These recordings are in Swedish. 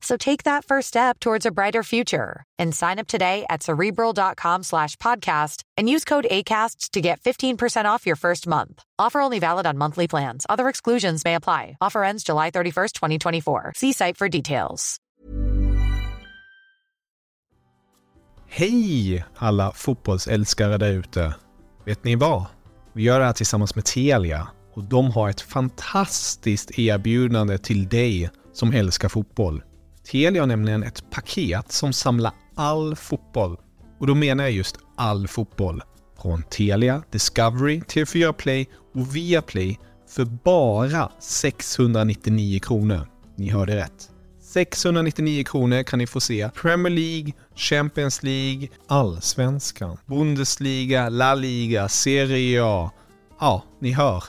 So take that first step towards a brighter future and sign up today at cerebral.com slash podcast and use code ACasts to get 15% off your first month. Offer only valid on monthly plans. Other exclusions may apply. Offer ends July 31st, 2024. See site for details. Hej alla fotbollsälskare där ute. Vet ni vad? Vi gör det här tillsammans med Telia och de har ett fantastiskt erbjudande till dig som älskar fotboll. Telia har nämligen ett paket som samlar all fotboll. Och då menar jag just all fotboll. Från Telia, Discovery, TV4 Play och Viaplay för bara 699 kronor. Ni hörde rätt. 699 kronor kan ni få se Premier League, Champions League, Allsvenskan, Bundesliga, La Liga, Serie A. Ja, ni hör.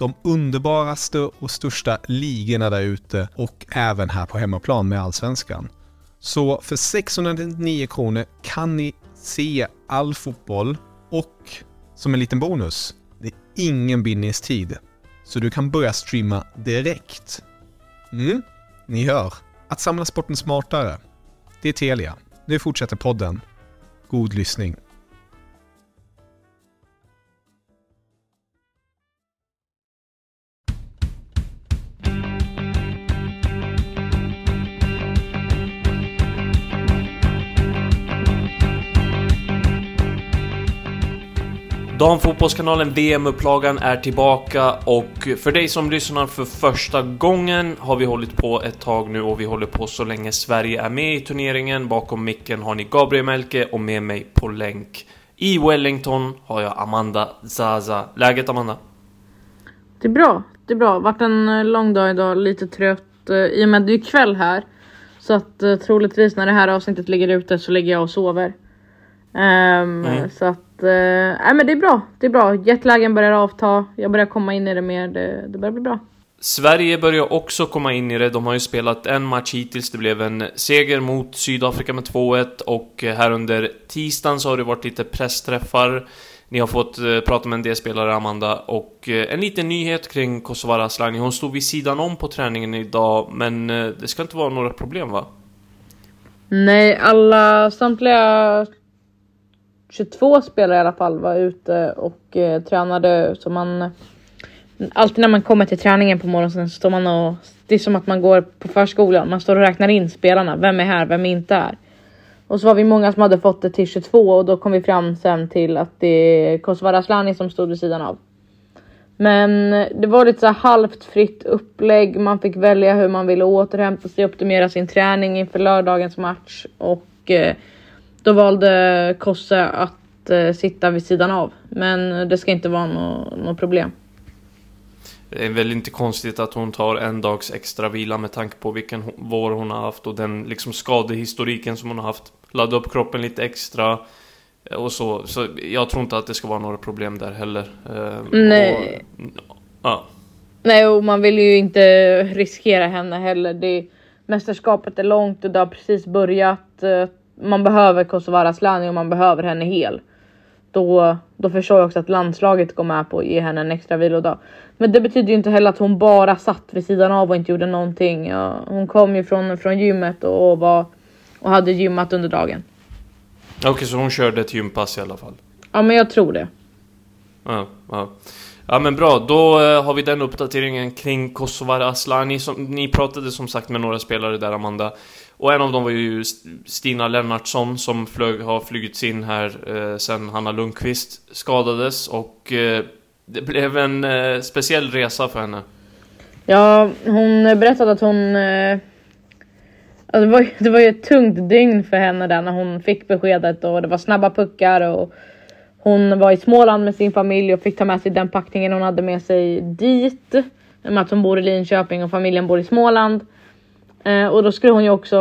De underbaraste och största ligorna där ute och även här på hemmaplan med Allsvenskan. Så för 699 kronor kan ni se all fotboll och som en liten bonus, det är ingen bindningstid. Så du kan börja streama direkt. Mm, ni hör. Att samla sporten smartare. Det är Telia. Nu fortsätter podden. God lyssning. Damfotbollskanalen VM-upplagan är tillbaka och för dig som lyssnar för första gången har vi hållit på ett tag nu och vi håller på så länge Sverige är med i turneringen. Bakom micken har ni Gabriel Melke och med mig på länk i Wellington har jag Amanda Zaza. Läget Amanda? Det är bra, det är bra. Vart en eh, lång dag idag, lite trött eh, i och med att det är kväll här. Så att uh, troligtvis när det här avsnittet ligger ute så ligger jag och sover. Um, mm. Så att eh, nej men det är bra. Det är bra. Jetlagen börjar avta. Jag börjar komma in i det mer. Det, det börjar bli bra. Sverige börjar också komma in i det. De har ju spelat en match hittills. Det blev en seger mot Sydafrika med 2-1 och här under tisdagen så har det varit lite pressträffar. Ni har fått eh, prata med en del spelare, Amanda, och eh, en liten nyhet kring Kosovare Asllani. Hon stod vid sidan om på träningen idag, men eh, det ska inte vara några problem va? Nej, alla, samtliga 22 spelare i alla fall var ute och eh, tränade. Så man, alltid när man kommer till träningen på morgonen så står man och det är som att man går på förskolan. Man står och räknar in spelarna. Vem är här? Vem är inte här? Och så var vi många som hade fått det till 22 och då kom vi fram sen till att det är Kosovare Asllani som stod vid sidan av. Men eh, det var lite så halvt fritt upplägg. Man fick välja hur man ville återhämta sig, optimera sin träning inför lördagens match och eh, då valde Kosse att eh, sitta vid sidan av. Men det ska inte vara något no problem. Det är väl inte konstigt att hon tar en dags extra vila med tanke på vilken vår hon har haft och den liksom skadehistoriken som hon har haft. Ladda upp kroppen lite extra och så. Så jag tror inte att det ska vara några problem där heller. Eh, Nej. Och, ja. Nej, och man vill ju inte riskera henne heller. Det, mästerskapet är långt och det har precis börjat. Man behöver Kosovare Asllani och man behöver henne hel. Då, då förstår jag också att landslaget går med på att ge henne en extra vilodag. Men det betyder ju inte heller att hon bara satt vid sidan av och inte gjorde någonting. Hon kom ju från, från gymmet och, var, och hade gymmat under dagen. Okej, okay, så hon körde ett gympass i alla fall? Ja, men jag tror det. Ja, ja. ja men bra, då eh, har vi den uppdateringen kring Kosovar Aslani. Som, ni pratade som sagt med några spelare där, Amanda. Och en av dem var ju Stina Lennartsson som flög, har flugits in här eh, sen Hanna Lundqvist skadades. Och eh, det blev en eh, speciell resa för henne. Ja, hon berättade att hon... Eh, det, var, det var ju ett tungt dygn för henne där när hon fick beskedet och det var snabba puckar och hon var i Småland med sin familj och fick ta med sig den packningen hon hade med sig dit. Med att hon bor i Linköping och familjen bor i Småland. Eh, och då skulle hon ju också,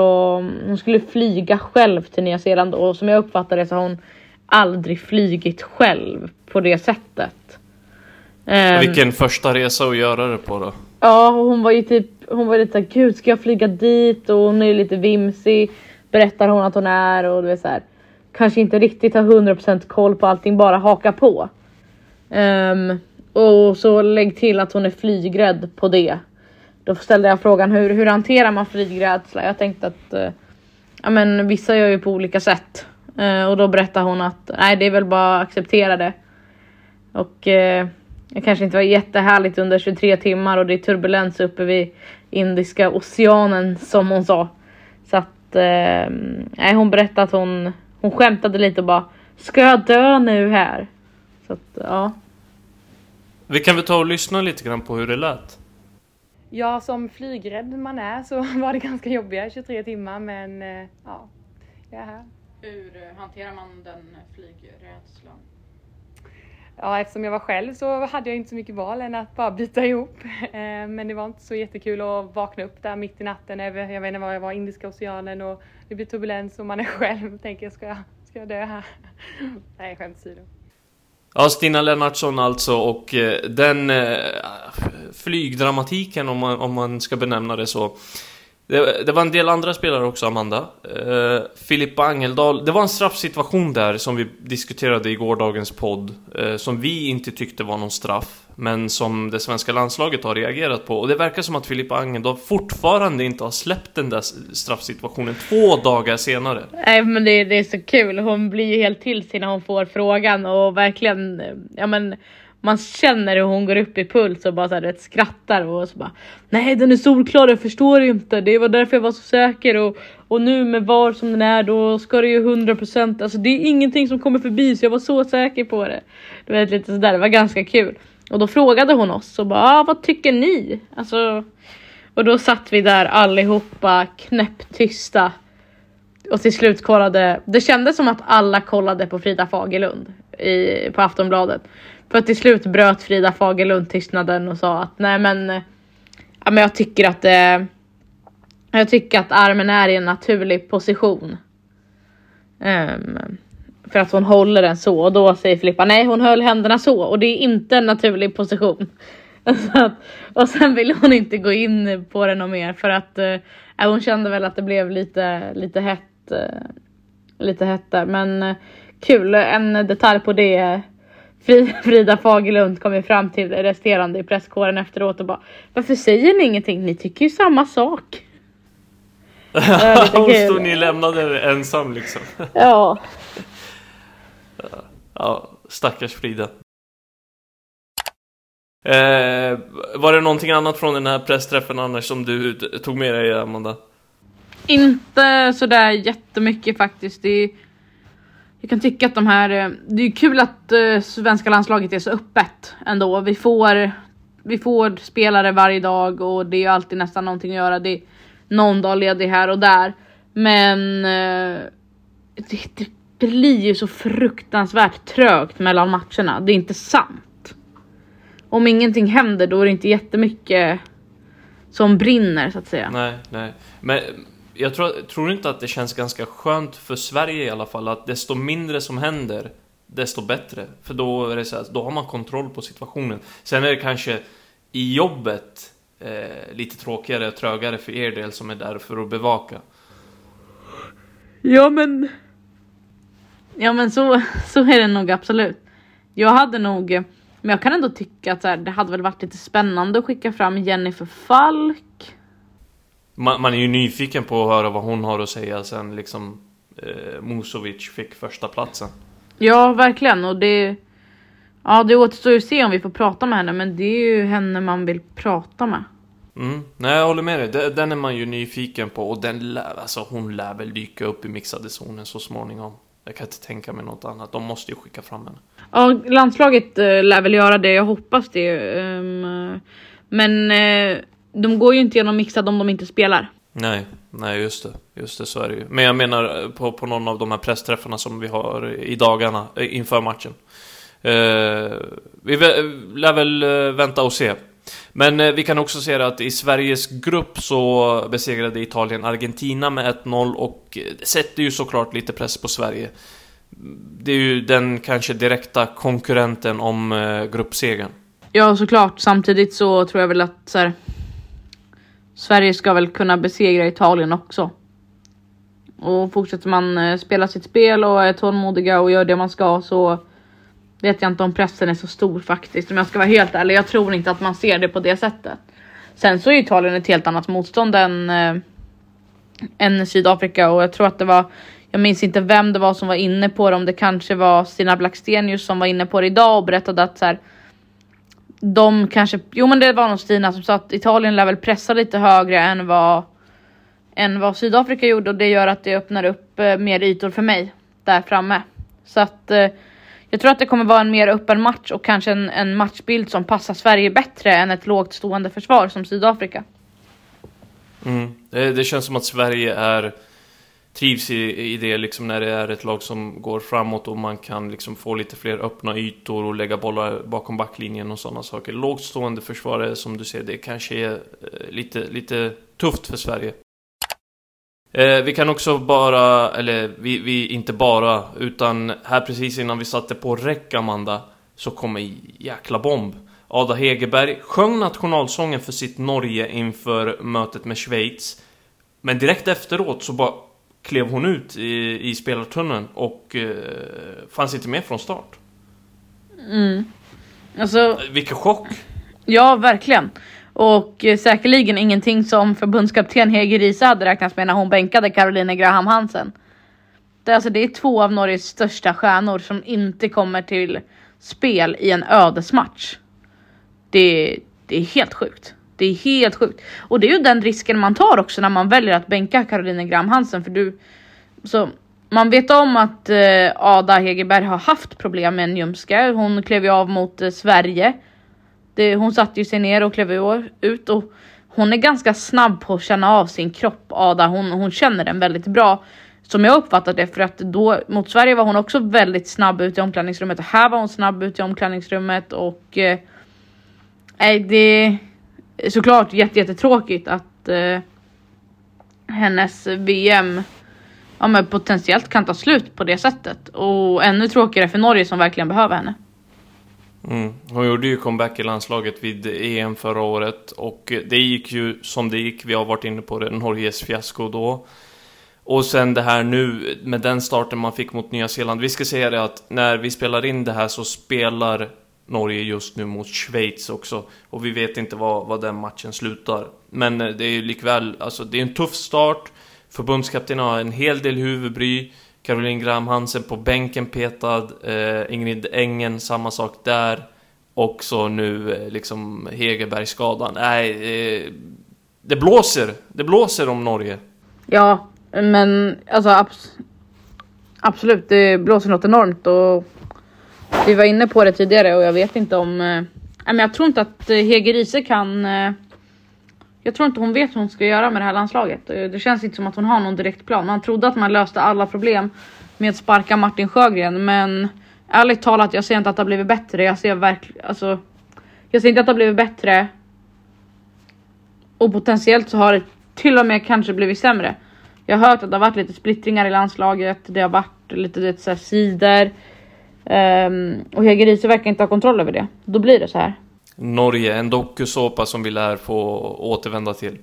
hon skulle flyga själv till Nya Zeeland och som jag uppfattade det så har hon aldrig flygit själv på det sättet. Eh, Vilken första resa att göra det på då? Ja, hon var ju typ, hon var lite såhär, gud ska jag flyga dit? Och hon är ju lite vimsig, berättar hon att hon är och du vet såhär, kanske inte riktigt har 100% koll på allting, bara haka på. Um, och så lägg till att hon är flygrädd på det. Då ställde jag frågan hur, hur hanterar man flygrädsla? Jag tänkte att eh, ja, men vissa gör ju på olika sätt. Eh, och då berättade hon att nej, det är väl bara att acceptera det. Och eh, det kanske inte var jättehärligt under 23 timmar och det är turbulens uppe vid Indiska oceanen som hon sa. Så att eh, hon berättade att hon, hon skämtade lite och bara Ska jag dö nu här? Så att ja. Vi kan väl ta och lyssna lite grann på hur det lät. Ja, som flygrädd man är så var det ganska jobbiga 23 timmar men eh, ja, jag är här. Hur hanterar man den flygrädslan? ja, eftersom jag var själv så hade jag inte så mycket val än att bara byta ihop. Eh, men det var inte så jättekul att vakna upp där mitt i natten över, jag vet inte var jag var, Indiska oceanen och det blir turbulens och man är själv. Tänker jag, ska jag, ska jag dö här? Nej, skämt åsido. Ja, Stina Lennartsson alltså och eh, den eh, flygdramatiken om man, om man ska benämna det så det, det, var en del andra spelare också, Amanda. Eh, uh, Filippa Angeldal. Det var en straffsituation där som vi diskuterade i gårdagens podd. Uh, som vi inte tyckte var någon straff. Men som det svenska landslaget har reagerat på. Och det verkar som att Filippa Angeldal fortfarande inte har släppt den där straffsituationen två dagar senare. Nej men det, det är så kul. Hon blir ju helt till sig när hon får frågan och verkligen, eh, ja men man känner hur hon går upp i puls och bara så här, vet, skrattar och så bara Nej den är solklar, jag förstår inte. Det var därför jag var så säker och, och nu med VAR som den är då ska det ju 100% alltså det är ingenting som kommer förbi så jag var så säker på det. Du vet lite sådär, det var ganska kul. Och då frågade hon oss och bara ah, vad tycker ni? Alltså och då satt vi där allihopa knäpptysta och till slut kollade. Det kändes som att alla kollade på Frida Fagerlund i, på Aftonbladet. För att till slut bröt Frida Fagerlund tystnaden och sa att nej men, eh, ja, men jag tycker att det, jag tycker att armen är i en naturlig position. Um, för att hon håller den så och då säger Filippa nej hon höll händerna så och det är inte en naturlig position. att, och sen ville hon inte gå in på det något mer för att uh, hon kände väl att det blev lite, lite hett. Uh, lite hett där men uh, kul, en detalj på det Frida Fagerlund kom ju fram till resterande i presskåren efteråt och bara Varför säger ni ingenting? Ni tycker ju samma sak. Hon stod ni lämnade ensam liksom. Ja. Ja, stackars Frida. Eh, var det någonting annat från den här pressträffen annars som du tog med dig Amanda? Inte sådär jättemycket faktiskt. Det är jag kan tycka att de här, eh, det är kul att eh, svenska landslaget är så öppet ändå. Vi får, vi får spelare varje dag och det är ju alltid nästan någonting att göra. Det är någon dag ledig här och där. Men eh, det, det, blir ju så fruktansvärt trögt mellan matcherna. Det är inte sant. Om ingenting händer då är det inte jättemycket som brinner så att säga. Nej, nej. Men jag tror, tror inte att det känns ganska skönt för Sverige i alla fall att desto mindre som händer desto bättre. För då är det så här, då har man kontroll på situationen. Sen är det kanske i jobbet eh, lite tråkigare och trögare för er del som är där för att bevaka. Ja men... Ja men så, så är det nog absolut. Jag hade nog... Men jag kan ändå tycka att så här, det hade väl varit lite spännande att skicka fram Jennifer Falk man, man är ju nyfiken på att höra vad hon har att säga sen liksom eh, Musovic fick första platsen. Ja, verkligen och det Ja, det återstår ju att se om vi får prata med henne, men det är ju henne man vill prata med. Mm. Nej, jag håller med dig. Den är man ju nyfiken på och den lär, alltså, hon lär väl dyka upp i mixade zonen så småningom. Jag kan inte tänka mig något annat. De måste ju skicka fram henne. Ja, landslaget äh, lär väl göra det. Jag hoppas det. Um, men äh, de går ju inte igenom mixad om de inte spelar. Nej, nej just det. Just det, så är det ju. Men jag menar eh, på, på någon av de här pressträffarna som vi har i dagarna inför matchen. Uh, vi lär väl vänta och se. Men eh, vi kan också se att i Sveriges grupp så besegrade Italien Argentina med 1-0 och sätter ju såklart lite press på Sverige. Det är ju den kanske direkta konkurrenten om eh, gruppsegern. Ja, såklart. Samtidigt så tror jag väl att så här, Sverige ska väl kunna besegra Italien också. Och fortsätter man eh, spela sitt spel och är tålmodiga och gör det man ska så vet jag inte om pressen är så stor faktiskt. Om jag ska vara helt ärlig. Jag tror inte att man ser det på det sättet. Sen så är Italien ett helt annat motstånd än, äh, än Sydafrika och jag tror att det var jag minns inte vem det var som var inne på det, om det kanske var Stina Blackstenius som var inne på det idag och berättade att så här, de kanske, jo men det var nog Stina som sa att Italien lär väl pressa lite högre än vad, än vad Sydafrika gjorde och det gör att det öppnar upp eh, mer ytor för mig där framme. Så att eh, jag tror att det kommer vara en mer öppen match och kanske en, en matchbild som passar Sverige bättre än ett lågt stående försvar som Sydafrika. Mm. Det, det, känns som att Sverige är trivs i, i det liksom när det är ett lag som går framåt och man kan liksom få lite fler öppna ytor och lägga bollar bakom backlinjen och sådana saker. Lågt stående försvarare som du ser, det kanske är eh, lite, lite tufft för Sverige. Eh, vi kan också bara, eller vi, vi, inte bara, utan här precis innan vi satte på räck Amanda, så kom en jäkla bomb. Ada Hegerberg sjöng nationalsången för sitt Norge inför mötet med Schweiz. Men direkt efteråt så bara klev hon ut i, i spelartunneln och eh, fanns inte med från start. Mm. Alltså... Vilken chock! Ja, verkligen. Och eh, säkerligen ingenting som förbundskapten Hege Riise hade räknat med när hon bänkade Caroline Graham Hansen. Det, alltså, det är två av Norges största stjärnor som inte kommer till spel i en ödesmatch. Det, det är helt sjukt. Det är helt sjukt. Och det är ju den risken man tar också när man väljer att bänka Caroline Graham Hansen. För du, så, man vet om att eh, Ada Hegerberg har haft problem med en ljumske. Hon klev ju av mot eh, Sverige det, hon satte ju sig ner och klev ut och hon är ganska snabb på att känna av sin kropp, Ada. Hon, hon känner den väldigt bra. Som jag uppfattat det, för att då mot Sverige var hon också väldigt snabb ut i omklädningsrummet och här var hon snabb ut i omklädningsrummet och eh, det såklart jättetråkigt att eh, hennes VM ja, men potentiellt kan ta slut på det sättet och ännu tråkigare för Norge som verkligen behöver henne. Mm. Hon gjorde ju comeback i landslaget vid EM förra året och det gick ju som det gick. Vi har varit inne på det, Norges fiasko då. Och sen det här nu med den starten man fick mot Nya Zeeland. Vi ska säga det att när vi spelar in det här så spelar Norge just nu mot Schweiz också. Och vi vet inte vad, vad den matchen slutar. Men eh, det är ju likväl, alltså det är en tuff start. Förbundskaptenen har en hel del huvudbry. Caroline Graham Hansen på bänken petad. Eh, Ingrid Engen, samma sak där. Och så nu eh, liksom Hegerbergsskadan. Nej, eh, det blåser. Det blåser om Norge. Ja, men alltså abs absolut, det blåser något enormt och vi var inne på det tidigare och jag vet inte om... Eh, men jag tror inte att eh, Hege Riise kan eh, jag tror inte hon vet vad hon ska göra med det här landslaget. Eh, det känns inte som att hon har någon direkt plan. Man trodde att man löste alla problem med att sparka Martin Sjögren, men ärligt talat, jag ser inte att det har blivit bättre. Jag ser verkligen, alltså, jag ser inte att det har blivit bättre. Och potentiellt så har det till och med kanske blivit sämre. Jag har hört att det har varit lite splittringar i landslaget. Det har varit lite lite så här, sidor. Um, och Hege verkar inte ha kontroll över det. Då blir det så här. Norge, en dokusåpa som vi lär få återvända till.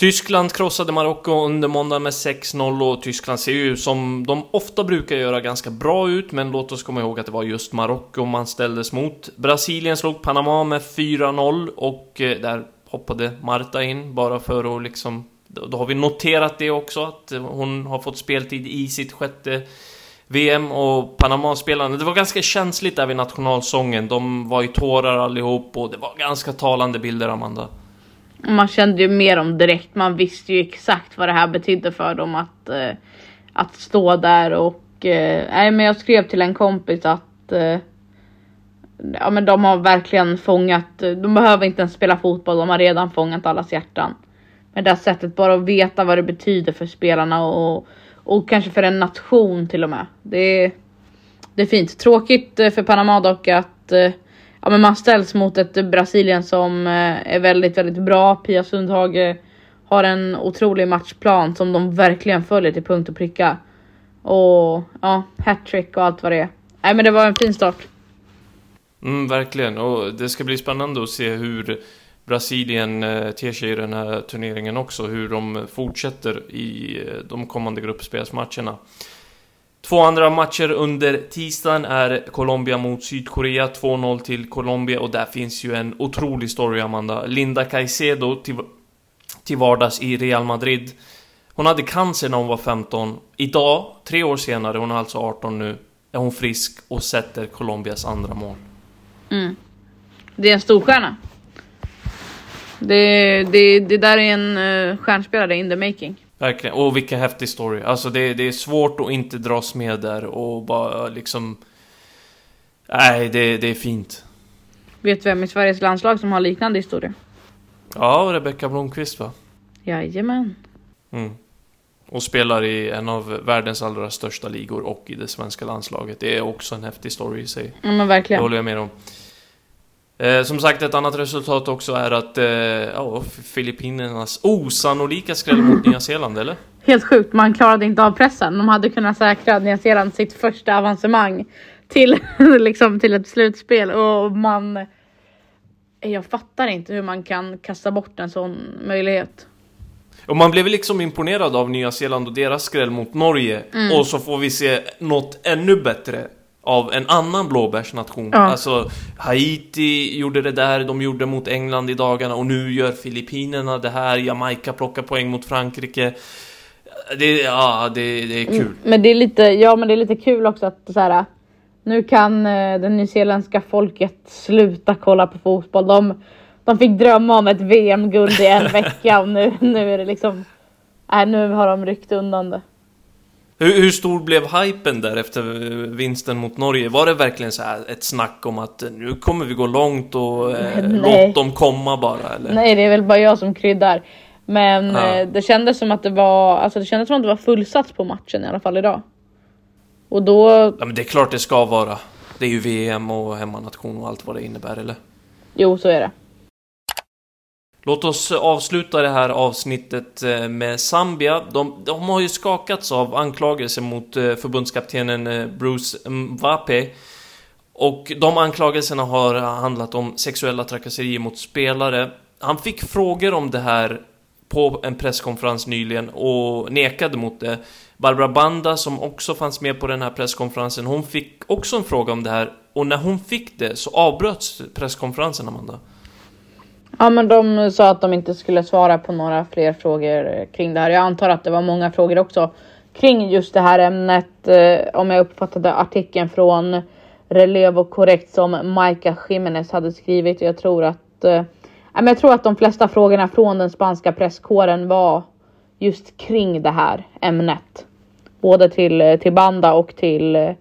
Tyskland krossade Marocko under måndag med 6-0 och Tyskland ser ju som de ofta brukar göra ganska bra ut men låt oss komma ihåg att det var just Marocko man ställdes mot. Brasilien slog Panama med 4-0 och eh, där hoppade Marta in bara för att liksom... Då har vi noterat det också att hon har fått speltid i sitt sjätte VM och Panama-spelarna. Det var ganska känsligt där vid nationalsången. De var i tårar allihop och det var ganska talande bilder, Amanda. Man kände ju mer om direkt. Man visste ju exakt vad det här betydde för dem att, eh, att stå där och eh, nej, men jag skrev till en kompis att eh, ja, men de har verkligen fångat. De behöver inte ens spela fotboll. De har redan fångat allas hjärtan. Men det här sättet bara att veta vad det betyder för spelarna och, och kanske för en nation till och med. Det är, det är fint. Tråkigt eh, för Panama dock att eh, ja, men man ställs mot ett Brasilien som eh, är väldigt, väldigt bra. Pia Sundhage har en otrolig matchplan som de verkligen följer till punkt och pricka. Och ja, hattrick och allt vad det är. Nej, men det var en fin start. Mm, verkligen, och det ska bli spännande att se hur Brasilien eh, ter sig i den här turneringen också, hur de fortsätter i eh, de kommande gruppspelsmatcherna. Två andra matcher under tisdagen är Colombia mot Sydkorea, 2-0 till Colombia och där finns ju en otrolig story, Amanda. Linda Caicedo till, till vardags i Real Madrid. Hon hade cancer när hon var 15. Idag, tre år senare, hon är alltså 18 nu, är hon frisk och sätter Colombias andra mål. Mm. Det är en storstjärna. Det, det, det där är en uh, stjärnspelare in the making. Verkligen, och vilken häftig story. Alltså det, det är svårt att inte dras med där och bara liksom... Nej, det, det är fint. Vet du vem i Sveriges landslag som har liknande historia? Ja, Rebecka Blomqvist va? Jajamän. Mm. Och spelar i en av världens allra största ligor och i det svenska landslaget. Det är också en häftig story i sig. Ja men verkligen. Det håller jag med om. Eh, som sagt, ett annat resultat också är att eh, ja, Filippinernas osannolika skräll mot Nya Zeeland, eller? Helt sjukt, man klarade inte av pressen. De hade kunnat säkra Nya Zeeland sitt första avancemang till, liksom, till ett slutspel och man... Jag fattar inte hur man kan kasta bort en sån möjlighet. Och man blev liksom imponerad av Nya Zeeland och deras skräll mot Norge. Mm. Och så får vi se något ännu bättre av en annan blåbärsnation. Ja. Alltså Haiti gjorde det där, de gjorde mot England i dagarna och nu gör Filippinerna det här, Jamaica plockar poäng mot Frankrike. Det, ja, det, det är kul. Mm, men det är lite, ja men det är lite kul också att så här, nu kan eh, det nyzeeländska folket sluta kolla på fotboll. De, de fick drömma om ett VM-guld i en vecka och nu, nu är det liksom, nej nu har de ryckt undan det. Hur, hur, stor blev hypen där efter vinsten mot Norge? Var det verkligen så här ett snack om att nu kommer vi gå långt och eh, låt dem komma bara? Eller? Nej, det är väl bara jag som kryddar. Men ja. eh, det kändes som att det var, alltså det kändes som att det var fullsatt på matchen i alla fall idag. Och då... Ja men det är klart det ska vara. Det är ju VM och hemmanation och allt vad det innebär, eller? Jo, så är det. Låt oss avsluta det här avsnittet eh, med Zambia. De, de har ju skakats av anklagelser mot eh, förbundskaptenen eh, Bruce Mbappe. Och de anklagelserna har handlat om sexuella trakasserier mot spelare. Han fick frågor om det här på en presskonferens nyligen och nekade mot det. Barbara Banda, som också fanns med på den här presskonferensen, hon fick också en fråga om det här. Och när hon fick det så avbröts presskonferensen, Amanda. Ja men de sa att de inte skulle svara på några fler frågor kring det här. Jag antar att det var många frågor också kring just det här ämnet. Eh, om jag uppfattade artikeln från Relevo korrekt som Maika Jiménez hade skrivit. Jag tror att eh, jag tror att de flesta frågorna från den spanska presskåren var just kring det här ämnet. Både till, eh, till Banda och till,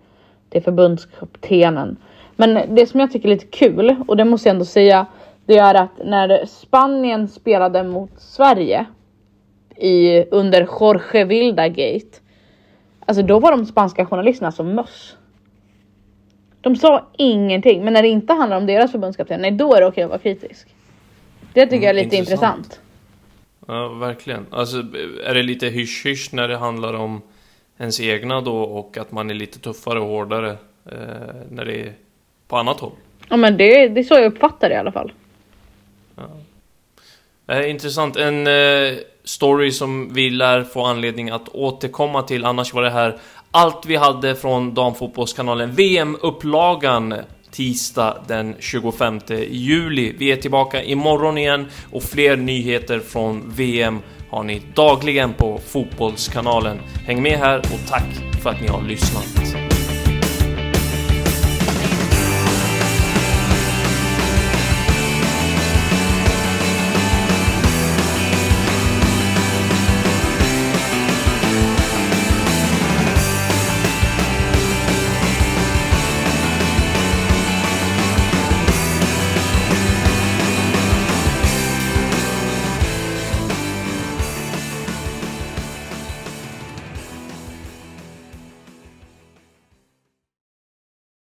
till förbundskaptenen. Men det som jag tycker är lite kul och det måste jag ändå säga det är att när Spanien spelade mot Sverige i, under Jorge Vilda Gate. Alltså då var de spanska journalisterna som möss. De sa ingenting, men när det inte handlar om deras förbundskapten, nej då är det okej att vara kritisk. Det tycker mm, jag är lite intressant. intressant. Ja, verkligen. Alltså, är det lite hysch-hysch när det handlar om ens egna då och att man är lite tuffare och hårdare eh, när det är på annat håll? Ja, men det, det är så jag uppfattar det i alla fall. Ja. Eh, intressant. En eh, story som vi lär få anledning att återkomma till. Annars var det här allt vi hade från Damfotbollskanalen. VM-upplagan tisdag den 25 juli. Vi är tillbaka imorgon igen och fler nyheter från VM har ni dagligen på Fotbollskanalen. Häng med här och tack för att ni har lyssnat.